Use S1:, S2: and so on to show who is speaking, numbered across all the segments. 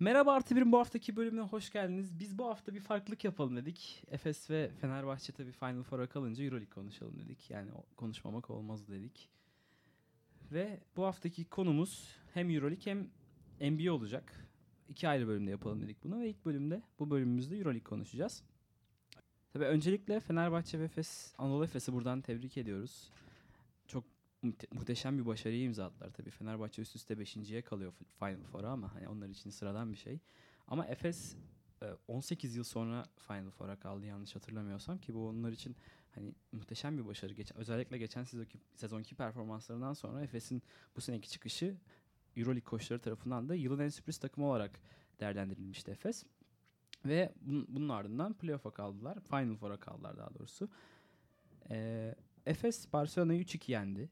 S1: Merhaba Artı Bir'in bu haftaki bölümüne hoş geldiniz. Biz bu hafta bir farklılık yapalım dedik. Efes ve Fenerbahçe tabii Final Four'a kalınca Euroleague konuşalım dedik. Yani konuşmamak olmaz dedik. Ve bu haftaki konumuz hem Euroleague hem NBA olacak. İki ayrı bölümde yapalım dedik bunu ve ilk bölümde bu bölümümüzde Euroleague konuşacağız. Tabii öncelikle Fenerbahçe ve Efes, Anadolu Efes'i buradan tebrik ediyoruz. Muhteşem bir başarıyı imza attılar tabii. Fenerbahçe üst üste 5.ye kalıyor Final Four'a ama hani onlar için sıradan bir şey. Ama Efes e, 18 yıl sonra Final Four'a kaldı yanlış hatırlamıyorsam ki bu onlar için hani muhteşem bir başarı. Geçen, özellikle geçen sezonki, sezonki performanslarından sonra Efes'in bu seneki çıkışı Euroleague koçları tarafından da yılın en sürpriz takımı olarak değerlendirilmişti Efes. Ve bunun, bunun ardından playoff'a kaldılar. Final Four'a kaldılar daha doğrusu. Ee, Efes Barcelona'yı 3-2 yendi.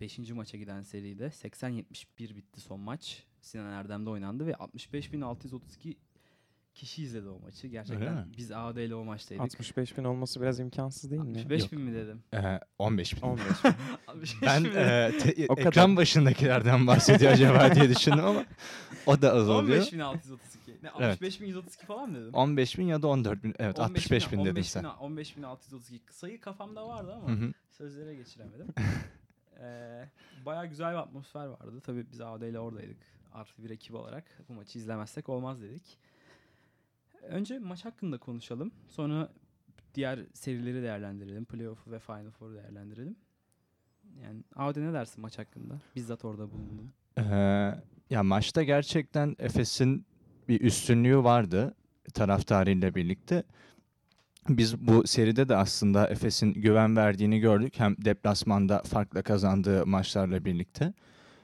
S1: 5. maça giden seride 80-71 bitti son maç. Sinan Erdem'de oynandı ve 65.632 kişi izledi o maçı. Gerçekten biz AD ile o maçtaydık.
S2: 65 bin olması biraz imkansız değil mi?
S1: 65
S3: Yok.
S1: bin mi dedim?
S3: Ee, 15 bin.
S2: 15 bin.
S1: 65
S3: Ben
S1: bin
S3: e, te-
S2: O kadar.
S3: ekran başındakilerden bahsediyor acaba diye düşündüm ama o da az oluyor.
S1: 15.632. Ne
S3: Evet.
S1: 65.132 falan mı dedim?
S3: 15 bin ya da 14 bin. Evet 65 bin dedin
S1: 15
S3: sen.
S1: 15.632 sayı kafamda vardı ama
S3: Hı hı.
S1: sözlere geçiremedim. ee, Baya güzel bir atmosfer vardı. Tabii biz AD ile oradaydık. Artı bir ekip olarak bu maçı izlemezsek olmaz dedik. Önce maç hakkında konuşalım. Sonra diğer serileri değerlendirelim. Playoff ve Final Four'u değerlendirelim. Yani AD ne dersin maç hakkında? Bizzat orada bulundum.
S3: Ee, ya maçta gerçekten Efes'in bir üstünlüğü vardı taraftarıyla birlikte. Biz bu seride de aslında Efes'in güven verdiğini gördük. Hem deplasmanda farkla kazandığı maçlarla birlikte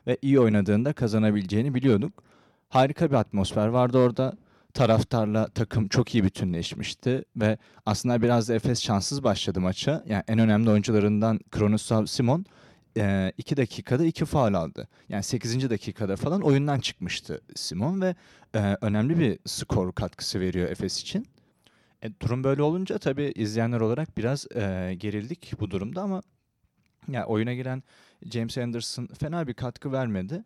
S3: ve iyi oynadığında kazanabileceğini biliyorduk. Harika bir atmosfer vardı orada. Taraftarla takım çok iyi bütünleşmişti ve aslında biraz da Efes şanssız başladı maça. Yani en önemli oyuncularından Kronoslav Simon 2 dakikada 2 faul aldı. Yani 8. dakikada falan oyundan çıkmıştı Simon ve e, önemli bir skor katkısı veriyor Efes için. E, durum böyle olunca tabii izleyenler olarak biraz e, gerildik bu durumda ama ya oyuna giren James Anderson fena bir katkı vermedi.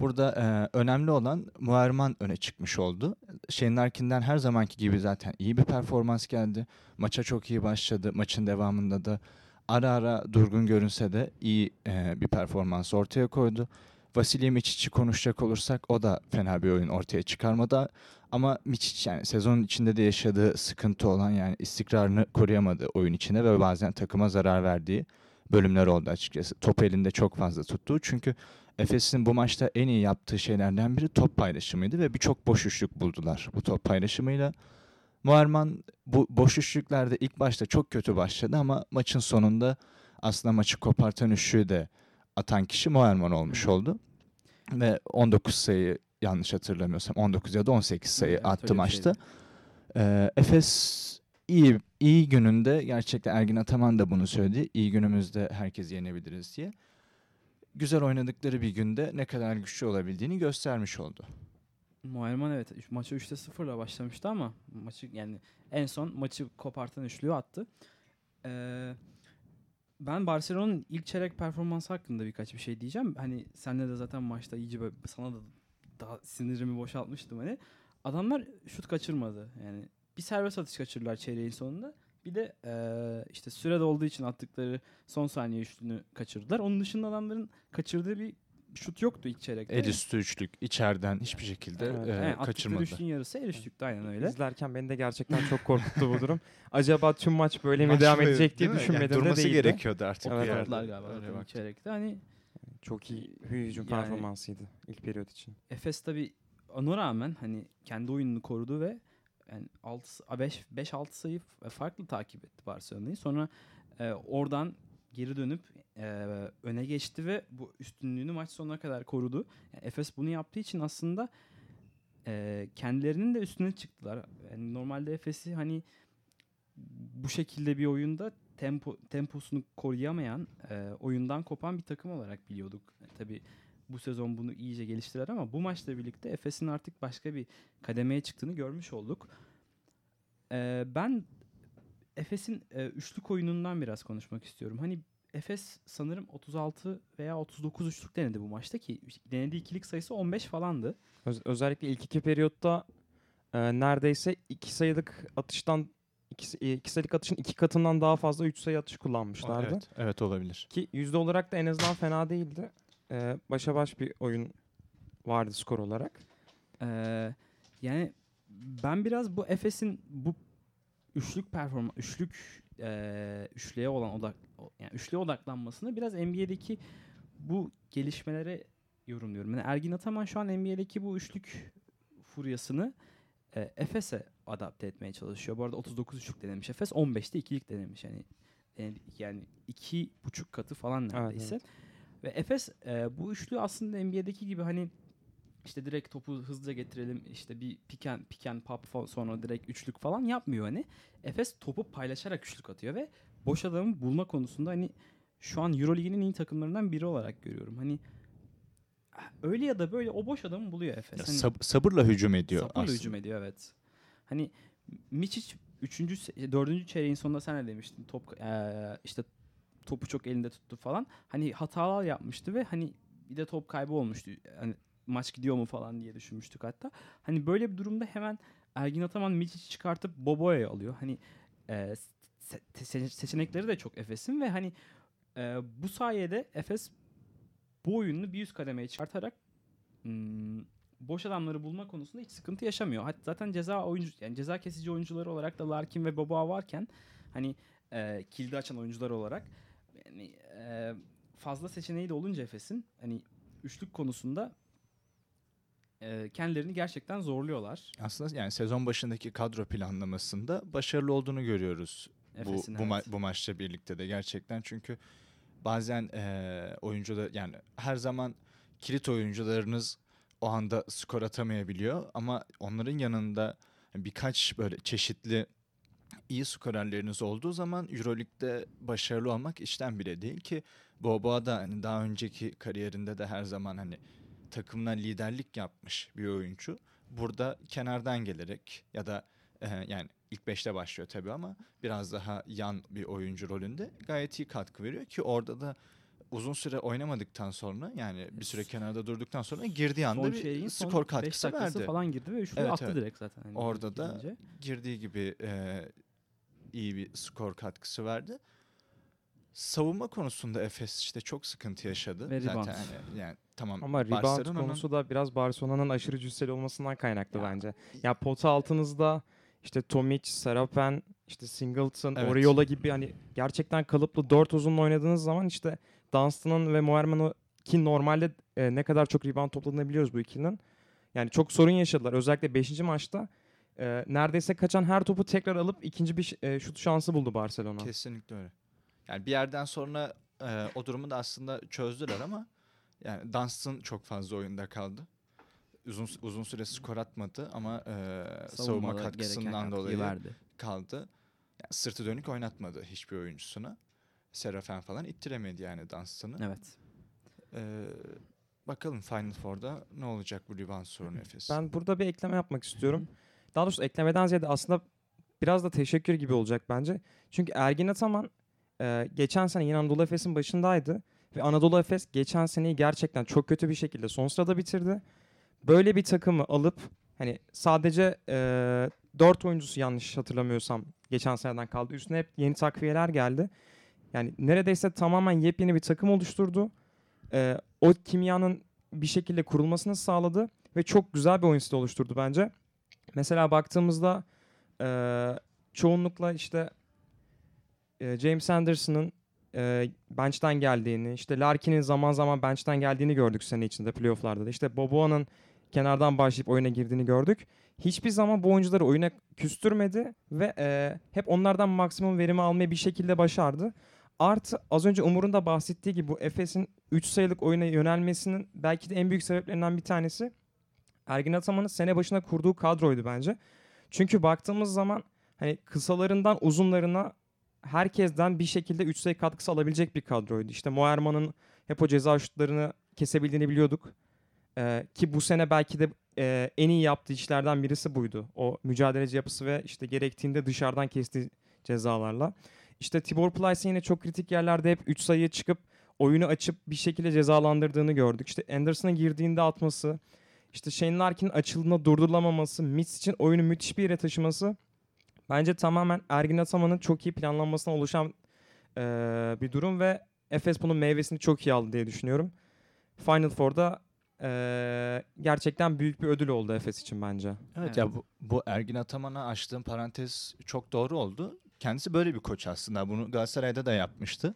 S3: Burada e, önemli olan Muerman öne çıkmış oldu. Shane Larkin'den her zamanki gibi zaten iyi bir performans geldi. Maça çok iyi başladı. Maçın devamında da ara ara durgun görünse de iyi e, bir performans ortaya koydu. Vasilya Miçic'i konuşacak olursak o da fena bir oyun ortaya çıkarmadı. Ama Miçic yani sezonun içinde de yaşadığı sıkıntı olan yani istikrarını koruyamadı oyun içinde ve bazen takıma zarar verdiği bölümler oldu açıkçası. Top elinde çok fazla tuttu. Çünkü Efes'in bu maçta en iyi yaptığı şeylerden biri top paylaşımıydı ve birçok boş üçlük buldular bu top paylaşımıyla. Muerman bu boş üçlüklerde ilk başta çok kötü başladı ama maçın sonunda aslında maçı kopartan üçlüğü de atan kişi Muerman olmuş oldu. Ve 19 sayı yanlış hatırlamıyorsam 19 ya da 18 sayı
S1: Evet,
S3: attı maçta. Ee, Efes iyi iyi gününde gerçekten Ergin Ataman da bunu söyledi. İyi günümüzde herkes yenebiliriz diye. Güzel oynadıkları bir günde ne kadar güçlü olabildiğini göstermiş oldu.
S1: Muayerman evet maça 3'te 0'la başlamıştı ama maçı yani en son maçı kopartan üçlüğü attı. Ee, ben Barcelona'nın ilk çeyrek performansı hakkında birkaç bir şey diyeceğim. Hani senle de zaten maçta iyice böyle sana da daha sinirimi boşaltmıştım hani. Adamlar şut kaçırmadı. Yani bir serbest atış kaçırdılar çeyreğin sonunda. Bir de eee, işte sürede olduğu için attıkları son saniye üçlünü kaçırdılar. Onun dışında adamların kaçırdığı bir şut yoktu ilk çeyrekte.
S3: El üstü üçlük içeriden hiçbir şekilde
S2: Evet.
S3: e,
S1: Yani attıkları
S3: kaçırmadı.
S1: üçlünün yarısı el üçlüktü aynen öyle.
S2: İzlerken beni de gerçekten çok korkuttu bu durum. Acaba tüm maç böyle mi
S3: Maç
S2: devam edecek diye
S3: değil? Yani
S2: düşünmedim de
S3: durması
S2: değildi.
S3: gerekiyordu artık
S2: Evet,
S3: yerde.
S1: Galiba
S3: Öyle
S1: çeyrekte. Hani
S2: Çok iyi hücum
S1: Yani-
S2: performansıydı ilk periyot için.
S1: Efes tabi ona rağmen hani kendi oyununu korudu ve yani 6 5 5 6 sayı farklı takip etti Barcelona'yı. Sonra e, oradan geri dönüp e, öne geçti ve bu üstünlüğünü maç sonuna kadar korudu. Yani Efes bunu yaptığı için aslında e, kendilerinin de üstüne çıktılar. Yani normalde Efes'i hani bu şekilde bir oyunda tempo temposunu koruyamayan, e, oyundan kopan bir takım olarak biliyorduk. E, tabii bu sezon bunu iyice geliştirer ama bu maçla birlikte Efes'in artık başka bir kademeye çıktığını görmüş olduk. Ee, ben Efes'in e, üçlük oyunundan biraz konuşmak istiyorum. Hani Efes sanırım 36 veya 39 üçlük denedi bu maçta ki denediği ikilik sayısı 15 falandı.
S2: Öz- özellikle ilk iki periyotta e, neredeyse iki sayılık atıştan iki, e, iki sayılık atışın iki katından daha fazla üç sayı atış kullanmışlardı.
S3: Evet, evet olabilir.
S2: Ki yüzde olarak da en azından fena değildi. E, başa baş bir oyun vardı skor olarak.
S1: Ee, yani ben biraz bu Efes'in bu üçlük performa üçlük e, üçlüye olan odak yani üçlüye odaklanmasını biraz NBA'deki bu gelişmelere yorumluyorum. Yani Ergin Ataman şu an NBA'deki bu üçlük furyasını e, Efes'e adapte etmeye çalışıyor. Bu arada 39 üçlük denemiş Efes, 15'te ikilik denemiş. Yani yani iki buçuk katı falan neredeyse.
S2: evet.
S1: Ve Efes e, bu üçlü aslında NBA'deki gibi hani işte direkt topu hızlıca getirelim işte bir pick and pop sonra direkt üçlük falan yapmıyor hani. Efes topu paylaşarak üçlük atıyor ve boş adamı bulma konusunda hani şu an Euroleague'in en iyi takımlarından biri olarak görüyorum. Hani öyle ya da böyle o boş adamı buluyor Efes.
S3: Ya
S1: Hani
S3: sab- sabırla hücum ediyor
S1: sabırla
S3: aslında.
S1: hücum ediyor evet. Hani Miçic 3. 4. çeyreğin sonunda sen ne demiştin? Top eee, işte topu çok elinde tuttu falan. Hani hatalar yapmıştı ve hani bir de top kaybı olmuştu. Hani maç gidiyor mu falan diye düşünmüştük hatta. Hani böyle bir durumda hemen Ergin Ataman Micic'i çıkartıp Bobo'ya alıyor. Hani eee, se- se- seçenekleri de çok Efes'in ve hani eee, bu sayede Efes bu oyununu bir üst kademeye çıkartarak hmm, boş adamları bulma konusunda hiç sıkıntı yaşamıyor. Hatta zaten ceza oyuncu yani ceza kesici oyuncuları olarak da Larkin ve Boboa varken hani e, kilidi açan oyuncular olarak yani e, fazla seçeneği de olunca Efes'in hani üçlük konusunda e, kendilerini gerçekten zorluyorlar.
S3: Aslında yani sezon başındaki kadro planlamasında başarılı olduğunu görüyoruz. Bu,
S1: Efes'in,
S3: bu, ma-
S1: evet.
S3: bu maçla birlikte de gerçekten çünkü bazen eee oyuncular yani her zaman kilit oyuncularınız o anda skor atamayabiliyor ama onların yanında birkaç böyle çeşitli iyi skorerleriniz olduğu zaman EuroLeague'de başarılı olmak işten bile değil ki Boba da hani daha önceki kariyerinde de her zaman hani takımına liderlik yapmış bir oyuncu. Burada kenardan gelerek ya da e, yani ilk beşte başlıyor tabii ama biraz daha yan bir oyuncu rolünde gayet iyi katkı veriyor ki orada da uzun süre oynamadıktan sonra yani bir süre kenarda durduktan sonra girdiği anda
S1: Son
S3: bir
S1: şeyin
S3: skor katkısı verdi.
S1: falan girdi ve üçlü
S3: Evet,
S1: attı
S3: evet.
S1: direkt zaten. hani
S3: Orada da
S1: girince.
S3: girdiği gibi e, iyi bir skor katkısı verdi. Savunma konusunda Efes işte çok sıkıntı yaşadı.
S1: Ve
S3: Zaten
S1: rebound.
S3: hani yani tamam
S2: Ama rebound
S3: Barcelona'nın-
S2: konusu da biraz Barcelona'nın aşırı cüsseli olmasından kaynaklı
S3: Ya.
S2: bence. Ya pota altınızda işte Tomic, Sarapen, işte Singleton,
S3: Evet.
S2: Oriola gibi hani gerçekten kalıplı dört uzunla oynadığınız zaman işte Dunstan'ın ve Moerman'ı ki normalde e, ne kadar çok rebound topladığını biliyoruz bu ikilinin. Yani çok sorun yaşadılar. Özellikle 5. maçta e, neredeyse kaçan her topu tekrar alıp ikinci bir ş- e, şut şansı buldu Barcelona.
S3: Kesinlikle öyle. Yani bir yerden sonra e, o durumu da aslında çözdüler ama yani Dunstan çok fazla oyunda kaldı. Uzun uzun süre skor atmadı ama e, savunma katkısından dolayı
S1: verdi.
S3: kaldı. Yani sırtı dönük oynatmadı hiçbir oyuncusuna. Serafen falan ittiremedi yani Dunstan'ı.
S1: Evet.
S3: E, bakalım Final Four'da ne olacak bu rebound sorunu Efes.
S2: Ben burada bir ekleme yapmak istiyorum. Daha doğrusu eklemeden ziyade aslında biraz da teşekkür gibi olacak bence. Çünkü Ergin Ataman e, geçen sene yine Anadolu Efes'in başındaydı. Ve Anadolu Efes geçen seneyi gerçekten çok kötü bir şekilde son sırada bitirdi. Böyle bir takımı alıp hani sadece e, 4 oyuncusu yanlış hatırlamıyorsam geçen seneden kaldı. Üstüne hep yeni takviyeler geldi. Yani neredeyse tamamen yepyeni bir takım oluşturdu. E, o kimyanın bir şekilde kurulmasını sağladı ve çok güzel bir oyun stili oluşturdu bence. Mesela baktığımızda e, çoğunlukla işte e, James Anderson'ın e, bench'ten geldiğini, işte Larkin'in zaman zaman bench'ten geldiğini gördük sene içinde playoff'larda da. İşte Boboa'nın kenardan başlayıp oyuna girdiğini gördük. Hiçbir zaman bu oyuncuları oyuna küstürmedi ve e, hep onlardan maksimum verimi almayı bir şekilde başardı. Artı az önce Umur'un da bahsettiği gibi bu Efes'in 3 sayılık oyuna yönelmesinin belki de en büyük sebeplerinden bir tanesi Ergin Ataman'ın sene başına kurduğu kadroydu bence. Çünkü baktığımız zaman hani kısalarından uzunlarına herkesten bir şekilde 3 sayı katkısı alabilecek bir kadroydu. İşte Moerman'ın hep o ceza şutlarını kesebildiğini biliyorduk. Ee, ki bu sene belki de e, en iyi yaptığı işlerden birisi buydu. O mücadeleci yapısı ve işte gerektiğinde dışarıdan kestiği cezalarla. İşte Tibor Plyce'ın yine çok kritik yerlerde hep 3 sayıya çıkıp oyunu açıp bir şekilde cezalandırdığını gördük. İşte Anderson'a girdiğinde atması, işte Shane Larkin'in açıldığında durdurulamaması, Mitch için oyunu müthiş bir yere taşıması bence tamamen Ergin Ataman'ın çok iyi planlanmasına oluşan eee, bir durum ve Efes bunun meyvesini çok iyi aldı diye düşünüyorum. Final Four'da eee, gerçekten büyük bir ödül oldu Efes için bence.
S3: Evet, ya bu, bu Ergin Ataman'a açtığım parantez çok doğru oldu. Kendisi böyle bir koç aslında. Bunu Galatasaray'da da yapmıştı.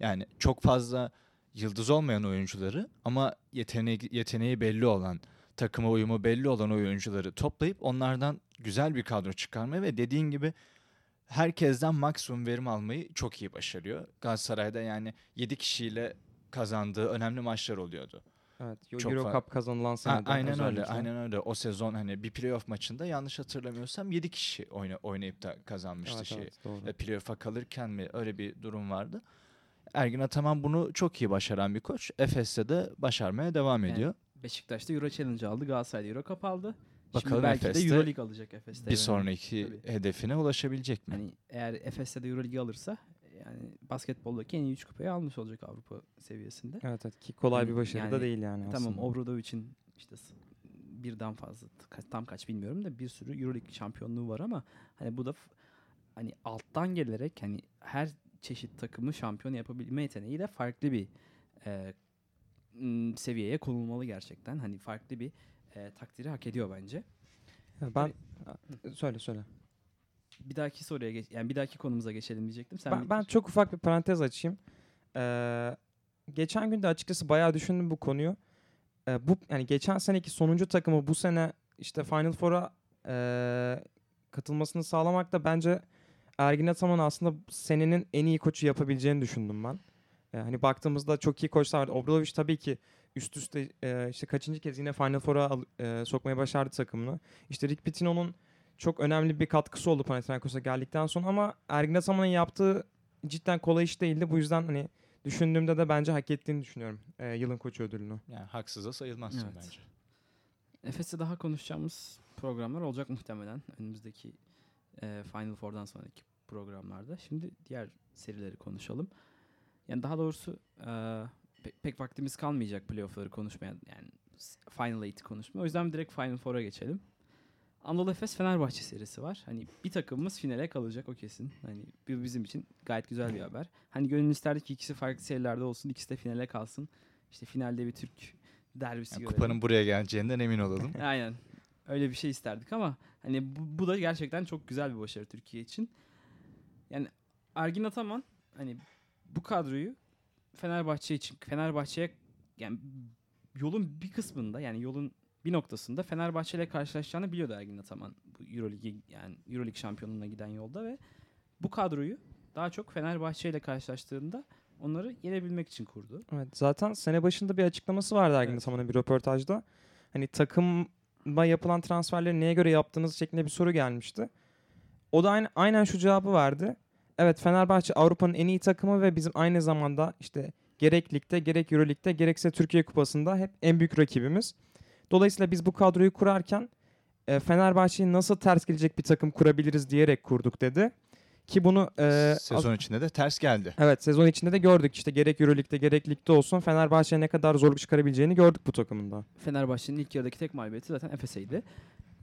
S3: Yani çok fazla yıldız olmayan oyuncuları ama yeteneği, yeteneği belli olan, takıma uyumu belli olan oyuncuları toplayıp onlardan güzel bir kadro çıkarmayı ve dediğin gibi herkesten maksimum verim almayı çok iyi başarıyor. Galatasaray'da yani 7 kişiyle kazandığı önemli maçlar oluyordu.
S2: Evet,
S3: Çok
S2: Euro Cup kazanılan
S3: Ha,
S2: senede
S3: aynen öyle.
S2: özellikle.
S3: Aynen öyle. O sezon hani bir playoff maçında yanlış hatırlamıyorsam 7 kişi oyna, oynayıp da kazanmıştı
S2: Evet,
S3: şey.
S2: evet, doğru.
S3: E, playoff'a kalırken mi öyle bir durum vardı. Ergin Ataman bunu çok iyi başaran bir koç. Efes'te de başarmaya devam ediyor.
S1: Beşiktaş'ta Euro Challenge aldı. Galatasaray'da Euro Cup aldı. Şimdi
S3: Bakalım
S1: belki
S3: Efes'te
S1: de Euroleague alacak Efes'te.
S3: bir
S1: yani.
S3: sonraki
S1: Tabii.
S3: hedefine ulaşabilecek mi?
S1: Hani eğer Efes'te de Euroleague alırsa yani basketboldaki en iyi 3 kupayı almış olacak Avrupa seviyesinde.
S2: Evet, evet ki kolay
S1: Yani-
S2: bir başarı da
S1: yani
S2: değil yani
S1: Tamam
S2: aslında.
S1: Obradovic'in işte birden fazla tam kaç bilmiyorum da bir sürü Euroleague şampiyonluğu var ama hani bu da hani alttan gelerek hani her çeşit takımı şampiyon yapabilme yeteneği de farklı bir e, seviyeye konulmalı gerçekten. Hani farklı bir e, takdiri hak ediyor bence.
S2: Ben söyle söyle.
S1: Bir dahaki soruya geç yani bir dahaki konumuza geçelim diyecektim. Sen
S2: Ben, ben çok ufak bir parantez açayım. Ee, geçen gün de açıkçası bayağı düşündüm bu konuyu. Ee, bu yani geçen seneki sonuncu takımı bu sene işte Final Four'a ee, katılmasını sağlamak da bence Ergin Ataman aslında senenin en iyi koçu yapabileceğini düşündüm ben. Hani baktığımızda çok iyi koçlar vardı. Obradovic tabii ki üst üste ee, işte kaçıncı kez yine Final Four'a ee, sokmaya başardı takımını. İşte Rick Pitino'nun çok önemli bir katkısı oldu Panathinaikos'a geldikten sonra ama Ergin Ataman'ın yaptığı cidden kolay iş değildi. Bu yüzden hani düşündüğümde de bence hak ettiğini düşünüyorum e, yılın koçu ödülünü.
S3: Yani haksız da sayılmazsın
S1: Evet.
S3: bence.
S1: Efes'te daha konuşacağımız programlar olacak muhtemelen önümüzdeki e, Final Four'dan sonraki programlarda. Şimdi diğer serileri konuşalım. Yani daha doğrusu e, pe- pek vaktimiz kalmayacak playoff'ları konuşmaya yani Final Eight'i konuşmaya. O yüzden direkt Final Four'a geçelim. Anadolu Efes Fenerbahçe serisi var. Hani bir takımımız finale kalacak o kesin. Hani bu bizim için gayet güzel bir haber. Hani gönül isterdi ki ikisi farklı serilerde olsun, ikisi de finale kalsın. İşte finalde bir Türk derbisi
S3: Yani
S1: görelim.
S3: kupanın buraya geleceğinden emin olalım.
S1: Aynen. Öyle bir şey isterdik ama hani bu, bu da gerçekten çok güzel bir başarı Türkiye için. Yani Ergin Ataman hani bu kadroyu Fenerbahçe için Fenerbahçe'ye yani yolun bir kısmında yani yolun bir noktasında Fenerbahçe ile karşılaşacağını biliyordu Ergin Ataman bu EuroLeague yani EuroLeague şampiyonluğuna giden yolda ve bu kadroyu daha çok Fenerbahçe ile karşılaştığında onları yenebilmek için kurdu.
S2: Evet zaten sene başında bir açıklaması vardı Ergin
S1: Evet.
S2: Ataman'ın bir röportajda. Hani takıma yapılan transferleri neye göre yaptığınız şeklinde bir soru gelmişti. O da aynı, aynen şu cevabı verdi. Evet Fenerbahçe Avrupa'nın en iyi takımı ve bizim aynı zamanda işte gerek ligde gerek Euroleague'de gerekse Türkiye Kupası'nda hep en büyük rakibimiz. Dolayısıyla biz bu kadroyu kurarken e, Fenerbahçe'yi nasıl ters gelecek bir takım kurabiliriz diyerek kurduk dedi. Ki bunu e, az-
S3: Sezon içinde de ters geldi.
S2: Evet sezon içinde de gördük işte gerek Euroleague'de gerek ligde olsun Fenerbahçe'ye ne kadar zorluk çıkarabileceğini gördük bu takımında.
S1: Fenerbahçe'nin ilk yarıdaki tek mağlubiyeti zaten Efes'eydi.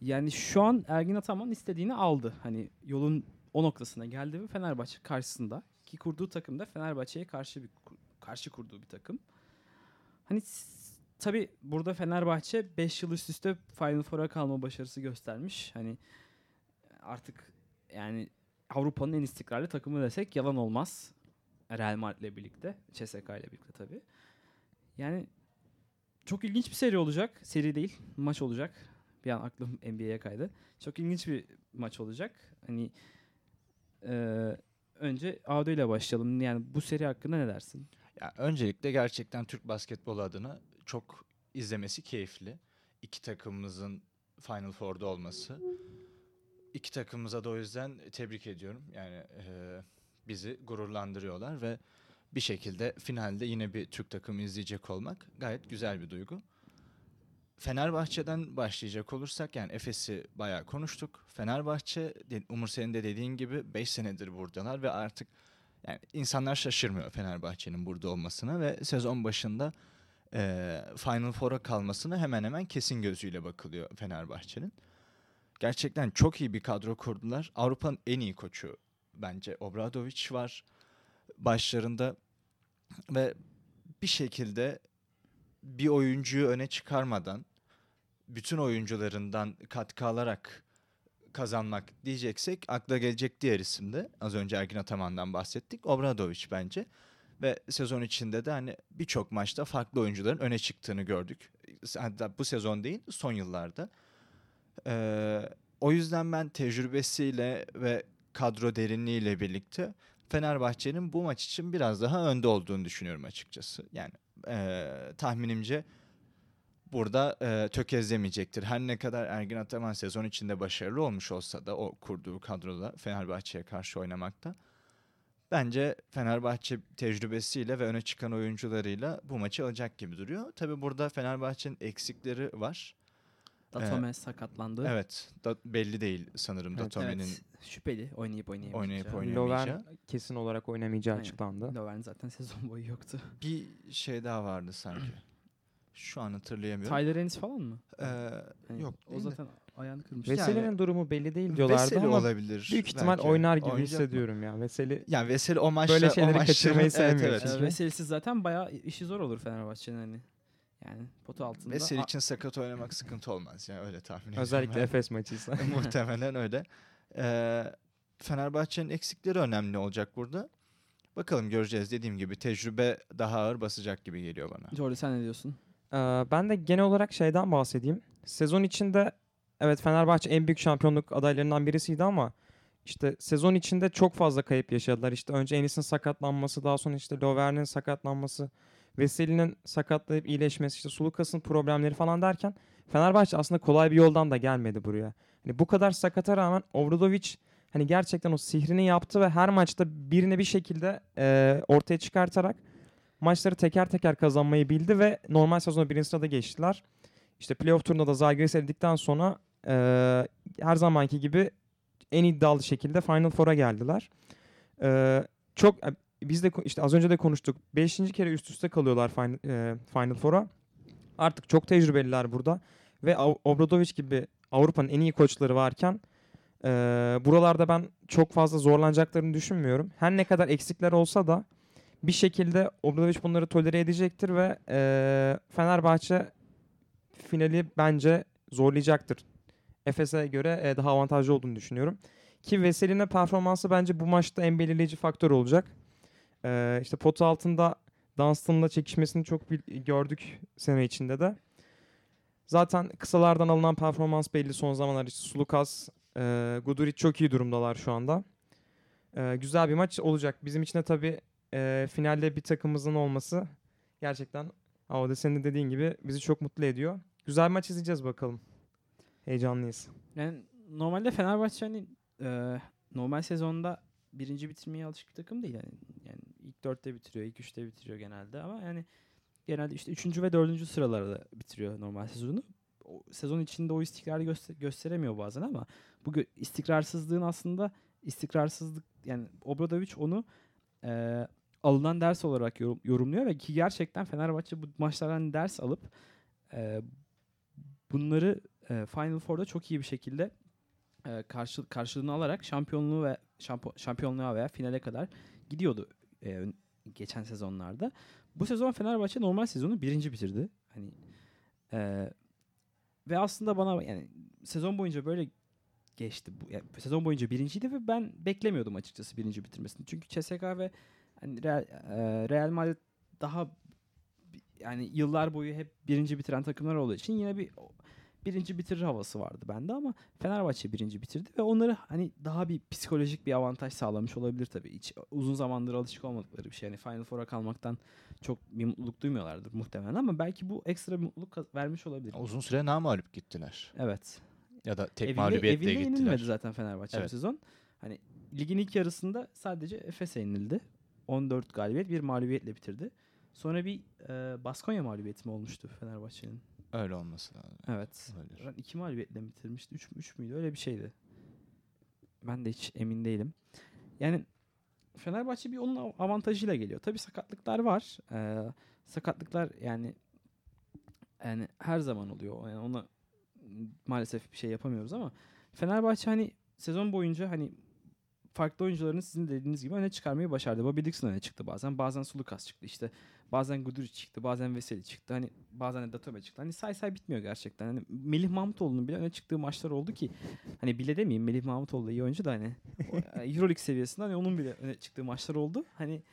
S1: Yani şu an Ergin Ataman istediğini aldı. Hani yolun o noktasına geldi ve Fenerbahçe karşısında ki kurduğu takım da Fenerbahçe'ye karşı bir karşı kurduğu bir takım. Hani tabi burada Fenerbahçe 5 yıl üst üste Final Four'a kalma başarısı göstermiş. Hani artık yani Avrupa'nın en istikrarlı takımı desek yalan olmaz. Real Madrid'le birlikte, CSKA ile birlikte tabi. Yani çok ilginç bir seri olacak. Seri değil, maç olacak. Bir an aklım NBA'ye kaydı. Çok ilginç bir maç olacak. Hani eee, önce Audio ile başlayalım. Yani bu seri hakkında ne dersin?
S3: Ya öncelikle gerçekten Türk basketbolu adına çok izlemesi keyifli. İki takımımızın Final Four'da olması. İki takımımıza da o yüzden tebrik ediyorum. Yani e, bizi gururlandırıyorlar ve bir şekilde finalde yine bir Türk takımı izleyecek olmak gayet güzel bir duygu. Fenerbahçe'den başlayacak olursak yani Efes'i bayağı konuştuk. Fenerbahçe Umur senin de dediğin gibi 5 senedir buradalar ve artık Yani insanlar şaşırmıyor Fenerbahçe'nin burada olmasına ve sezon başında e, Final Four'a kalmasına hemen hemen kesin gözüyle bakılıyor Fenerbahçe'nin. Gerçekten çok iyi bir kadro kurdular. Avrupa'nın en iyi koçu bence Obradovic var başlarında ve bir şekilde bir oyuncuyu öne çıkarmadan bütün oyuncularından katkı alarak kazanmak diyeceksek akla gelecek diğer isim de az önce Ergin Ataman'dan bahsettik. Obradovic bence. Ve sezon içinde de hani birçok maçta farklı oyuncuların öne çıktığını gördük. Hatta bu sezon değil son yıllarda. Ee, o yüzden ben tecrübesiyle ve kadro derinliğiyle birlikte Fenerbahçe'nin bu maç için biraz daha önde olduğunu düşünüyorum açıkçası. Yani e, tahminimce burada e, tökezlemeyecektir. Her ne kadar Ergin Ataman sezon içinde başarılı olmuş olsa da o kurduğu kadroda Fenerbahçe'ye karşı oynamakta. Bence Fenerbahçe tecrübesiyle ve öne çıkan oyuncularıyla bu maçı alacak gibi duruyor. Tabi burada Fenerbahçe'nin eksikleri var.
S1: Datome sakatlandı.
S3: Evet, da belli değil sanırım
S2: Evet,
S3: Datome'nin
S1: Evet, şüpheli oynayıp oynayamayacağı.
S3: oynayıp oynayamayacağı.
S2: Lovren kesin olarak oynamayacağı
S1: Aynen.
S2: açıklandı.
S1: Lovren zaten sezon boyu yoktu.
S3: Bir şey daha vardı sanki. Şu an hatırlayamıyorum.
S1: Tyler Ennis falan mı?
S3: Ee,
S1: Hani
S3: yok,
S1: O
S3: değil de.
S1: zaten ayağını kırmış.
S2: Veseli'nin
S3: Yani-
S2: durumu belli değil diyorlardı
S3: Veseli
S2: ama
S3: olabilir.
S2: büyük ihtimal
S3: belki.
S2: oynar gibi
S3: Oynayacak mı?
S2: hissediyorum ya. Veseli
S3: Yani Veseli o maçta
S2: Böyle
S3: o
S2: şeyleri
S3: maçların-
S2: kaçırmayı
S3: evet,
S2: sevmiyor
S3: evet.
S2: çünkü.
S1: Ee, Veselisiz zaten bayağı işi zor olur Fenerbahçe'nin hani. Yani potu altında.
S3: Veseli için sakat oynamak sıkıntı olmaz yani öyle tahmin ediyorum.
S2: özellikle
S3: ben.
S2: Efes maçıysa.
S3: Muhtemelen öyle. Ee, Fenerbahçe'nin eksikleri önemli olacak burada. Bakalım göreceğiz. Dediğim gibi tecrübe daha ağır basacak gibi geliyor bana.
S1: Jordi sen ne diyorsun?
S2: Ben de genel olarak şeyden bahsedeyim. Sezon içinde evet Fenerbahçe en büyük şampiyonluk adaylarından birisiydi ama işte sezon içinde çok fazla kayıp yaşadılar. İşte önce Enis'in sakatlanması, daha sonra işte Lovren'in sakatlanması, Veseli'nin sakatlayıp iyileşmesi, işte Sulukas'ın problemleri falan derken Fenerbahçe aslında kolay bir yoldan da gelmedi buraya. Hani bu kadar sakata rağmen Obradovic hani gerçekten o sihrini yaptı ve her maçta birini bir şekilde e, ortaya çıkartarak maçları teker teker kazanmayı bildi ve normal sezonda birinci sırada geçtiler. İşte playoff turunda da Zalgiris eledikten sonra e, her zamanki gibi en iddialı şekilde Final Four'a geldiler. E, çok e, biz de işte az önce de konuştuk. Beşinci kere üst üste kalıyorlar Final, e, Final Four'a. Artık çok tecrübeliler burada ve Obradovic gibi Avrupa'nın en iyi koçları varken e, buralarda ben çok fazla zorlanacaklarını düşünmüyorum. Her ne kadar eksikler olsa da bir şekilde Obradovic bunları tolere edecektir ve e, Fenerbahçe finali bence zorlayacaktır. Efes'e göre e, daha avantajlı olduğunu düşünüyorum. Ki Veseli'nin performansı bence bu maçta en belirleyici faktör olacak. E, işte potu altında Dunstan'la çekişmesini çok bil- gördük sene içinde de. Zaten kısalardan alınan performans belli son zamanlar. İşte Sulukas, e, Guduric çok iyi durumdalar şu anda. E, güzel bir maç olacak. Bizim için de tabii e, finalde bir takımımızın olması gerçekten Avda senin de dediğin gibi bizi çok mutlu ediyor. Güzel bir maç izleyeceğiz bakalım. Heyecanlıyız.
S1: Yani normalde Fenerbahçe hani e, normal sezonda birinci bitirmeye alışık bir takım değil. Yani, yani ilk dörtte bitiriyor, ilk üçte bitiriyor genelde ama yani genelde işte üçüncü ve dördüncü sıralarda bitiriyor normal sezonu. O, sezon içinde o istikrarı göster- gösteremiyor bazen ama bu istikrarsızlığın aslında istikrarsızlık yani Obradovic onu e, alınan ders olarak yorum- yorumluyor ve ki gerçekten Fenerbahçe bu maçlardan ders alıp e, bunları e, Final Four'da çok iyi bir şekilde e, karşı, karşılığını alarak şampiyonluğu ve şampo, şampiyonluğa veya finale kadar gidiyordu e, geçen sezonlarda. Bu sezon Fenerbahçe normal sezonu birinci bitirdi. Hani e, ve aslında bana yani sezon boyunca böyle geçti. Bu, yani sezon boyunca birinciydi ve ben beklemiyordum açıkçası birinci bitirmesini. Çünkü CSK ve hani Real, e, Real Madrid daha yani yıllar boyu hep birinci bitiren takımlar olduğu için yine bir birinci bitirir havası vardı bende ama Fenerbahçe birinci bitirdi ve onları hani daha bir psikolojik bir avantaj sağlamış olabilir tabii. Hiç uzun zamandır alışık olmadıkları bir şey. Yani Final Four'a kalmaktan çok bir mutluluk duymuyorlardır muhtemelen ama belki bu ekstra bir mutluluk vermiş olabilir.
S3: Uzun süre namağlup gittiler.
S1: Evet.
S3: Ya da tek
S1: evinde,
S3: mağlubiyetle
S1: evinde
S3: gittiler.
S1: yenilmedi zaten Fenerbahçe bu
S3: Evet.
S1: sezon. Hani ligin ilk yarısında sadece Efes'e yenildi. 14 galibiyet, bir mağlubiyetle bitirdi. Sonra bir e, Baskonya mağlubiyeti mi olmuştu Fenerbahçe'nin?
S3: Öyle olması lazım.
S1: Evet. Ben iki mağlubiyetle mi bitirmişti? Üç, mü- üç müydü? Öyle bir şeydi. Ben de hiç emin değilim. Yani Fenerbahçe bir onun av- avantajıyla geliyor. Tabii sakatlıklar var. Ee, sakatlıklar yani yani her zaman oluyor. Yani ona maalesef bir şey yapamıyoruz ama Fenerbahçe hani sezon boyunca hani farklı oyuncularını sizin dediğiniz gibi öne çıkarmayı başardı. Bobby Dixon öne çıktı bazen. Bazen Sulukas çıktı işte. Bazen Guduric çıktı. Bazen Veseli çıktı. Hani bazen de Datome çıktı. Hani say say bitmiyor gerçekten. Hani Melih Mahmutoğlu'nun bile öne çıktığı maçlar oldu ki hani bile demeyeyim Melih Mahmutoğlu iyi oyuncu da hani e, Euroleague seviyesinde hani onun bile öne çıktığı maçlar oldu. Hani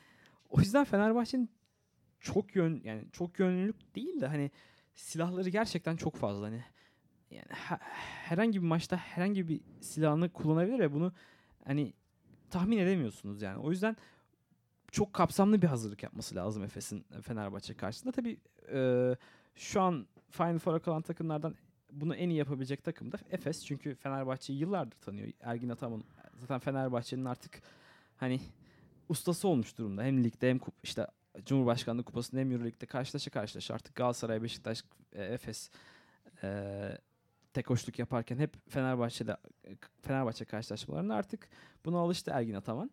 S1: o yüzden Fenerbahçe'nin çok yön yani çok yönlülük değil de hani silahları gerçekten çok fazla hani yani ha- herhangi bir maçta herhangi bir silahını kullanabilir ve bunu hani tahmin edemiyorsunuz yani. O yüzden çok kapsamlı bir hazırlık yapması lazım Efes'in Fenerbahçe karşısında. Tabii e, şu an Final Four'a kalan takımlardan bunu en iyi yapabilecek takım da Efes. Çünkü Fenerbahçe'yi yıllardır tanıyor. Ergin Ataman zaten Fenerbahçe'nin artık hani ustası olmuş durumda. Hem ligde hem işte Cumhurbaşkanlığı Kupası'nda hem Euroleague'de karşılaşa karşılaşa artık Galatasaray, Beşiktaş, e, Efes e, tek hoşluk yaparken hep Fenerbahçe'de Fenerbahçe karşılaşmalarında artık buna alıştı Ergin Ataman.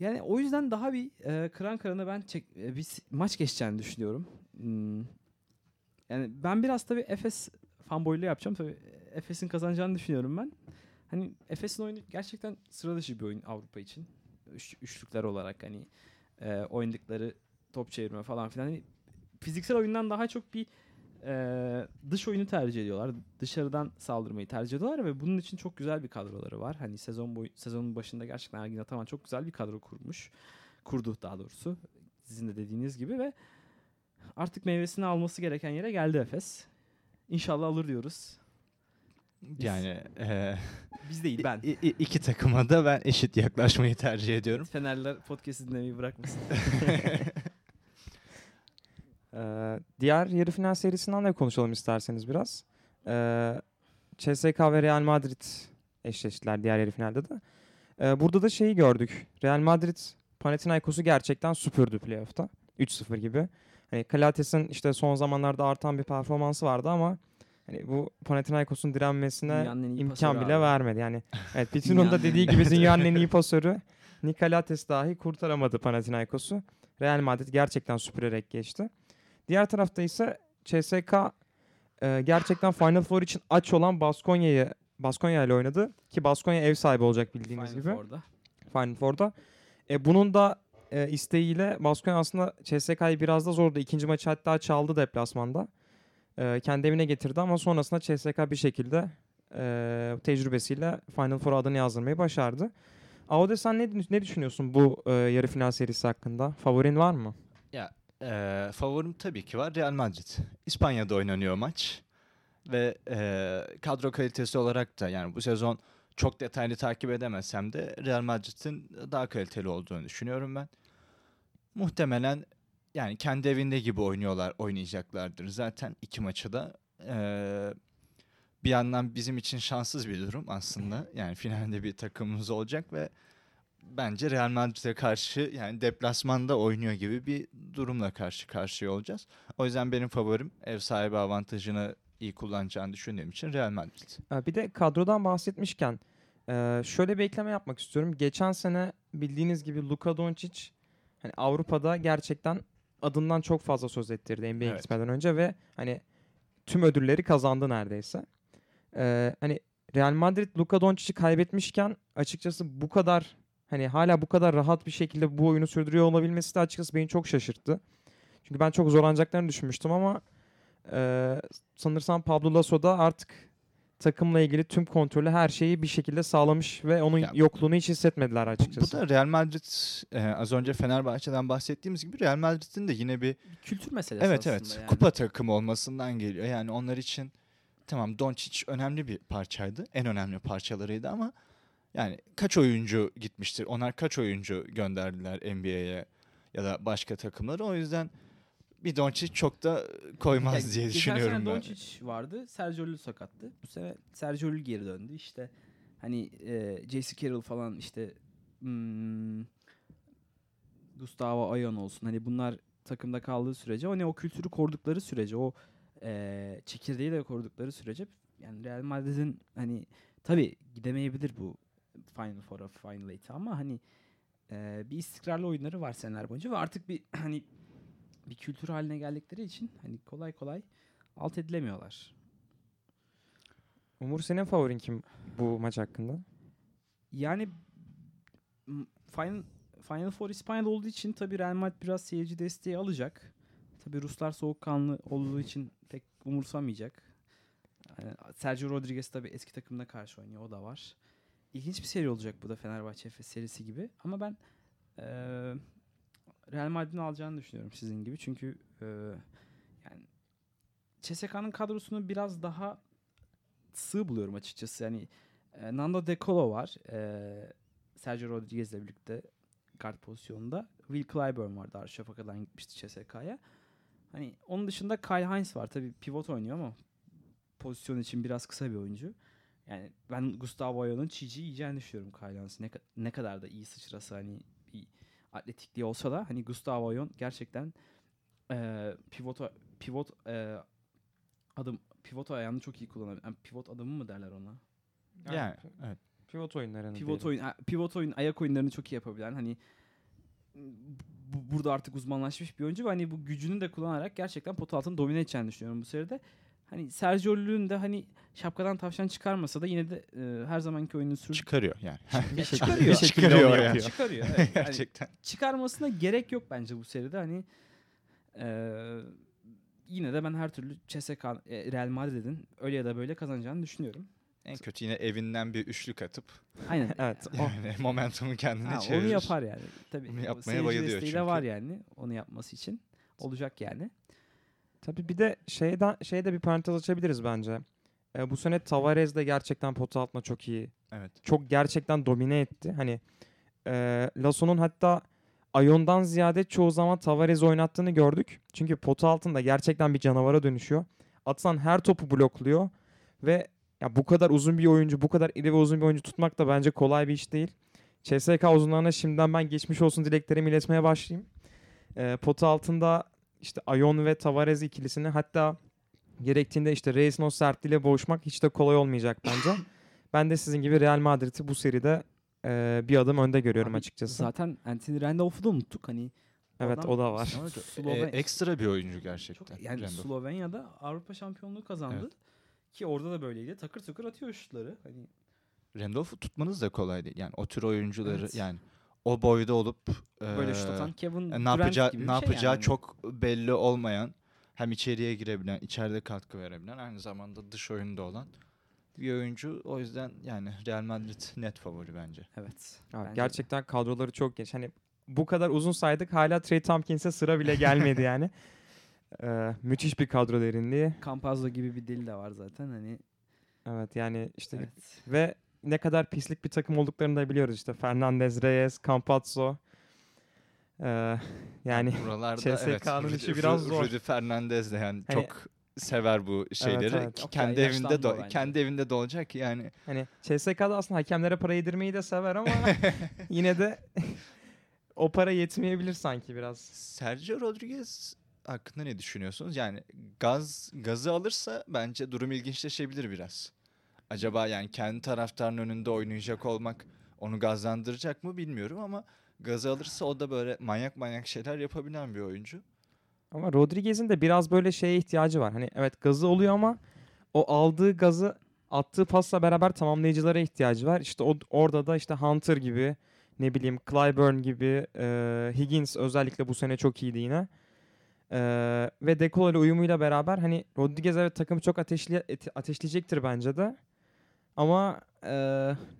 S1: Yani o yüzden daha bir e, kıran kırana ben çek, e, bir maç geçeceğini düşünüyorum. Hmm. Yani ben biraz tabii Efes fanboyluğu yapacağım. Tabii Efes'in kazanacağını düşünüyorum ben. Hani Efes'in oyunu gerçekten sıra dışı bir oyun Avrupa için. Üç, üçlükler olarak hani e, oynadıkları top çevirme falan filan. Hani fiziksel oyundan daha çok bir e, dış oyunu tercih ediyorlar. Dışarıdan saldırmayı tercih ediyorlar ve bunun için çok güzel bir kadroları var. Hani sezon boyu sezonun başında gerçekten Ergin Ataman çok güzel bir kadro kurmuş. Kurdu daha doğrusu. Sizin de dediğiniz gibi ve artık meyvesini alması gereken yere geldi Efes. İnşallah alır diyoruz.
S3: Yani e,
S1: Biz değil ben.
S3: i- iki takıma da ben eşit yaklaşmayı tercih ediyorum.
S1: Fenerler podcast dinlemeyi bırakmasın.
S2: Ee, diğer yarı final serisinden de konuşalım isterseniz biraz. Ee, CSK ve Real Madrid eşleştiler diğer yarı finalde de. Ee, burada da şeyi gördük. Real Madrid Panathinaikos'u gerçekten süpürdü playoff'ta. 3-0 gibi. Hani Kalates'in işte son zamanlarda artan bir performansı vardı ama hani bu Panathinaikos'un direnmesine imkan bile
S1: abi.
S2: vermedi. Yani evet Pitino'nun da dediği gibi dünyanın en iyi pasörü. Nikolates dahi kurtaramadı Panathinaikos'u. Real Madrid gerçekten süpürerek geçti. Diğer tarafta ise CSK e, gerçekten Final Four için aç olan Baskonya'yı Baskonya ile oynadı ki Baskonya ev sahibi olacak bildiğiniz
S1: Final
S2: gibi
S1: Four'da.
S2: Final Four'da. E, bunun da e, isteğiyle Baskonya aslında CSK'yı biraz da zordu. İkinci maçı hatta çaldı deplasmanda. E, kendi evine getirdi ama sonrasında CSK bir şekilde e, tecrübesiyle Final Four adını yazdırmayı başardı. Aude sen ne, ne düşünüyorsun bu e, yarı final serisi hakkında? Favorin var mı?
S3: E, favorim tabii ki var Real Madrid. İspanya'da oynanıyor maç. Ve e, kadro kalitesi olarak da yani bu sezon çok detaylı takip edemesem de Real Madrid'in daha kaliteli olduğunu düşünüyorum ben. Muhtemelen yani kendi evinde gibi oynuyorlar, oynayacaklardır zaten iki maçı da. Ee, bir yandan bizim için şanssız bir durum aslında. Yani finalde bir takımımız olacak ve bence Real Madrid'e karşı yani deplasmanda oynuyor gibi bir durumla karşı karşıya olacağız. O yüzden benim favorim ev sahibi avantajını iyi kullanacağını düşündüğüm için Real Madrid.
S2: E, Bir de kadrodan bahsetmişken e, şöyle bir ekleme yapmak istiyorum. Geçen sene bildiğiniz gibi Luka Doncic hani Avrupa'da gerçekten adından çok fazla söz ettirdi NBA'ye
S3: Evet.
S2: gitmeden önce ve hani tüm ödülleri kazandı neredeyse. E, hani Real Madrid Luka Doncic'i kaybetmişken açıkçası bu kadar hani hala bu kadar rahat bir şekilde bu oyunu sürdürüyor olabilmesi de açıkçası beni çok şaşırttı. Çünkü ben çok zorlanacaklarını düşünmüştüm ama e, sanırsam Pablo Lasso da artık takımla ilgili tüm kontrolü her şeyi bir şekilde sağlamış ve onun
S3: Ya-
S2: yokluğunu hiç hissetmediler
S3: Bu,
S2: açıkçası.
S3: bu da Real Madrid e, az önce Fenerbahçe'den bahsettiğimiz gibi Real Madrid'in de yine bir
S1: Bir kültür meselesi
S3: Evet
S1: aslında
S3: evet
S1: yani.
S3: kupa takımı olmasından geliyor. Yani onlar için tamam Doncic önemli bir parçaydı. En önemli parçalarıydı ama yani kaç oyuncu gitmiştir? Onlar kaç oyuncu gönderdiler NBA'ye ya da başka takımlara. O yüzden bir Doncic çok da koymaz
S1: Ya,
S3: diye düşünüyorum ben.
S1: Doncic vardı. Sergio Llull sakattı. Bu sene Sergio Llull geri döndü. İşte hani e, J.C. Carroll falan işte hmm, Gustavo Ayon olsun. Hani bunlar takımda kaldığı sürece hani o kültürü korudukları sürece o e, çekirdeği de korudukları sürece yani Real Madrid'in hani tabi gidemeyebilir bu Final Four'a Final Eight'e ama hani e, bir istikrarlı oyunları var seneler boyunca ve artık bir hani bir kültür haline geldikleri için hani kolay kolay alt edilemiyorlar.
S2: Umur senin favorin kim bu maç hakkında?
S1: Yani Final Final Four İspanya'da olduğu için tabii Real Madrid biraz seyirci desteği alacak. Tabii Ruslar soğukkanlı olduğu için pek umursamayacak. Yani Sergio Rodriguez tabii eski takımına karşı oynuyor. O da var. İlginç bir seri olacak bu da Fenerbahçe Efes serisi gibi. Ama ben eee Real Madrid'in alacağını düşünüyorum sizin gibi. Çünkü eee, yani CSK'nın kadrosunu biraz daha sığ buluyorum açıkçası. Yani e, Nando De Colo var. E, Sergio Rodriguez'le birlikte guard pozisyonunda. Will Clyburn var. Darüşşafaka'dan gitmişti CSK'ya. Hani onun dışında Kyle Hines var. Tabii pivot oynuyor ama pozisyon için biraz kısa bir oyuncu. Yani ben Gustavo Ayon'un çiğci yiyeceğini düşünüyorum Kyle. Ne, ne kadar da iyi sıçrası hani bir atletikliği olsa da hani Gustavo Ayon gerçekten e, pivot pivot e, adım pivot ayağını çok iyi kullanabilir. Yani pivot adımı mı derler ona?
S3: Yani evet.
S2: pivot oyunlarını
S1: Pivot
S2: diyelim.
S1: oyun pivot oyun ayak oyunlarını çok iyi yapabilen hani bu, burada artık uzmanlaşmış bir oyuncu ve hani bu gücünü de kullanarak gerçekten pot altını domine edeceğini düşünüyorum bu seride. Hani Sergio Llull'ün de hani şapkadan tavşan çıkarmasa da yine de e, her zamanki oyunu sürdürüp
S3: Çıkarıyor yani.
S2: Bir şekilde,
S1: çıkarıyor.
S2: bir şekilde
S3: Çıkarıyor yani.
S1: çıkarıyor. Evet. Yani
S3: Gerçekten.
S1: çıkarmasına gerek yok bence bu seride. Hani e, yine de ben her türlü CSK e, Real Madrid'in öyle ya da böyle kazanacağını düşünüyorum.
S3: En kötü yine evinden bir üçlük atıp
S1: Aynen.
S2: Evet. o-
S3: yani momentumu kendine
S1: Ha,
S3: çevirir.
S1: onu yapar yani. Tabii.
S3: Onu yapmaya bayılıyor
S1: desteği de
S3: çünkü.
S1: var yani onu yapması için. Olacak yani.
S2: Tabii bir de şeyden şeyde bir parantez açabiliriz bence. Ee, bu sene Tavares de gerçekten pot altına çok iyi.
S3: Evet.
S2: Çok gerçekten domine etti. Hani e, Lasso'nun hatta Ayon'dan ziyade çoğu zaman Tavares oynattığını gördük. Çünkü pot altında gerçekten bir canavara dönüşüyor. Atılan her topu blokluyor ve ya bu kadar uzun bir oyuncu, bu kadar iri ve uzun bir oyuncu tutmak da bence kolay bir iş değil. CSK uzunlarına şimdiden ben geçmiş olsun dileklerimi iletmeye başlayayım. Ee, potu altında işte Ayon ve Tavares ikilisini hatta gerektiğinde işte Reis'in o sertliğiyle boğuşmak hiç de kolay olmayacak bence. ben de sizin gibi Real Madrid'i bu seride e, bir adım önde görüyorum
S1: Abi,
S2: açıkçası.
S1: Zaten Anthony Randolph'u da unuttuk. Hani
S2: evet
S1: adam
S2: o da var.
S1: Sonra
S3: E,
S1: Sloven-
S3: ekstra bir oyuncu
S1: çok,
S3: gerçekten.
S1: yani
S3: Randolph.
S1: Slovenya'da Avrupa şampiyonluğu kazandı.
S3: Evet.
S1: Ki orada da böyleydi. Takır takır atıyor şutları. Hani
S3: Randolph'u tutmanız da kolay değil. Yani o tür oyuncuları
S1: Evet.
S3: yani o boyda olup
S1: böyle şut atan Kevin
S3: e,
S1: Durant
S3: ne yapacağı
S1: gibi bir
S3: ne
S1: şey
S3: yapacağı
S1: yani.
S3: çok belli olmayan hem içeriye girebilen, içeride katkı verebilen aynı zamanda dış oyunda olan bir oyuncu. O yüzden yani Real Madrid net favori bence.
S1: Evet.
S2: Abi
S1: bence de.
S2: gerçekten kadroları çok genç. Hani bu kadar uzun saydık hala Trey Tompkins'e sıra bile gelmedi yani. Ee, müthiş bir kadro derinliği.
S1: Campazzo gibi bir deli de var zaten. Hani
S2: Evet yani işte
S1: evet.
S2: ve ne kadar pislik bir takım olduklarını da biliyoruz işte. Fernandez, Reyes, Campazzo. Ee, yani
S3: Buralarda
S2: CSK'nın
S3: evet. Rudy-
S2: işi biraz
S3: Ru-
S2: zor.
S3: Rudy Fernandez de yani
S2: Hani-
S3: çok sever bu şeyleri.
S2: evet.
S3: Ki
S1: Yok
S3: Kendi evinde
S1: yaşlandı o
S3: de
S1: bence.
S3: kendi evinde de olacak ki yani.
S2: hani CSK'da aslında hakemlere para yedirmeyi de sever ama yine de o para yetmeyebilir sanki biraz.
S3: Sergio Rodriguez hakkında ne düşünüyorsunuz? Yani gaz gazı alırsa bence durum ilginçleşebilir biraz. Acaba yani kendi taraftarın önünde oynayacak olmak onu gazlandıracak mı bilmiyorum ama gazı alırsa o da böyle manyak manyak şeyler yapabilen bir oyuncu.
S2: Ama Rodriguez'in de biraz böyle şeye ihtiyacı var. Hani evet gazı oluyor ama o aldığı gazı attığı pasla beraber tamamlayıcılara ihtiyacı var. İşte o, orada da işte Hunter gibi ne bileyim Clyburn gibi e, Higgins özellikle bu sene çok iyiydi yine. E, ve Decolo ile uyumuyla beraber hani Rodriguez evet takımı çok ateşli, ateşleyecektir bence de. Ama e,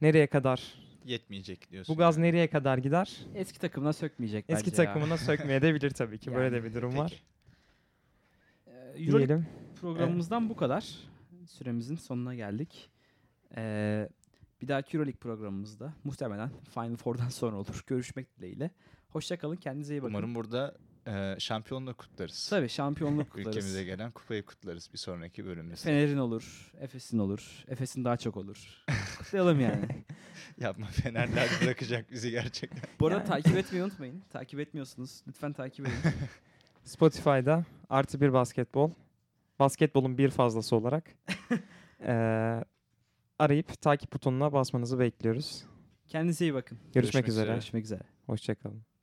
S2: nereye kadar?
S3: Yetmeyecek diyorsun.
S2: Bu gaz
S3: yani.
S2: nereye kadar gider?
S1: Eski takımına sökmeyecek
S2: Eski
S1: bence ya.
S2: takımına sökmeye de bilir tabii ki. Böyle
S1: Yani,
S2: de bir durum
S3: Peki.
S2: var.
S1: Ee, Euroleague
S2: Diyelim.
S1: programımızdan bu kadar. Süremizin sonuna geldik. Ee, bir dahaki Euroleague programımızda muhtemelen Final Four'dan sonra olur. Görüşmek dileğiyle. Hoşçakalın. Kendinize iyi bakın.
S3: Umarım burada e, şampiyonluğu kutlarız.
S1: Tabii şampiyonluk kutlarız.
S3: Ülkemize gelen kupayı kutlarız bir sonraki bölümde.
S1: Fener'in olur, Efes'in olur, Efes'in daha çok olur. Kutlayalım yani.
S3: Yapma Fenerler bırakacak bizi gerçekten.
S1: Bu arada
S2: Yani.
S1: takip etmeyi unutmayın. Takip etmiyorsunuz. Lütfen takip edin.
S2: Spotify'da artı bir basketbol. Basketbolun bir fazlası olarak. eee, arayıp takip butonuna basmanızı bekliyoruz.
S1: Kendinize iyi bakın.
S2: Görüşmek
S3: Görüşmek
S2: üzere.
S3: üzere.
S1: Görüşmek üzere.
S2: Hoşçakalın.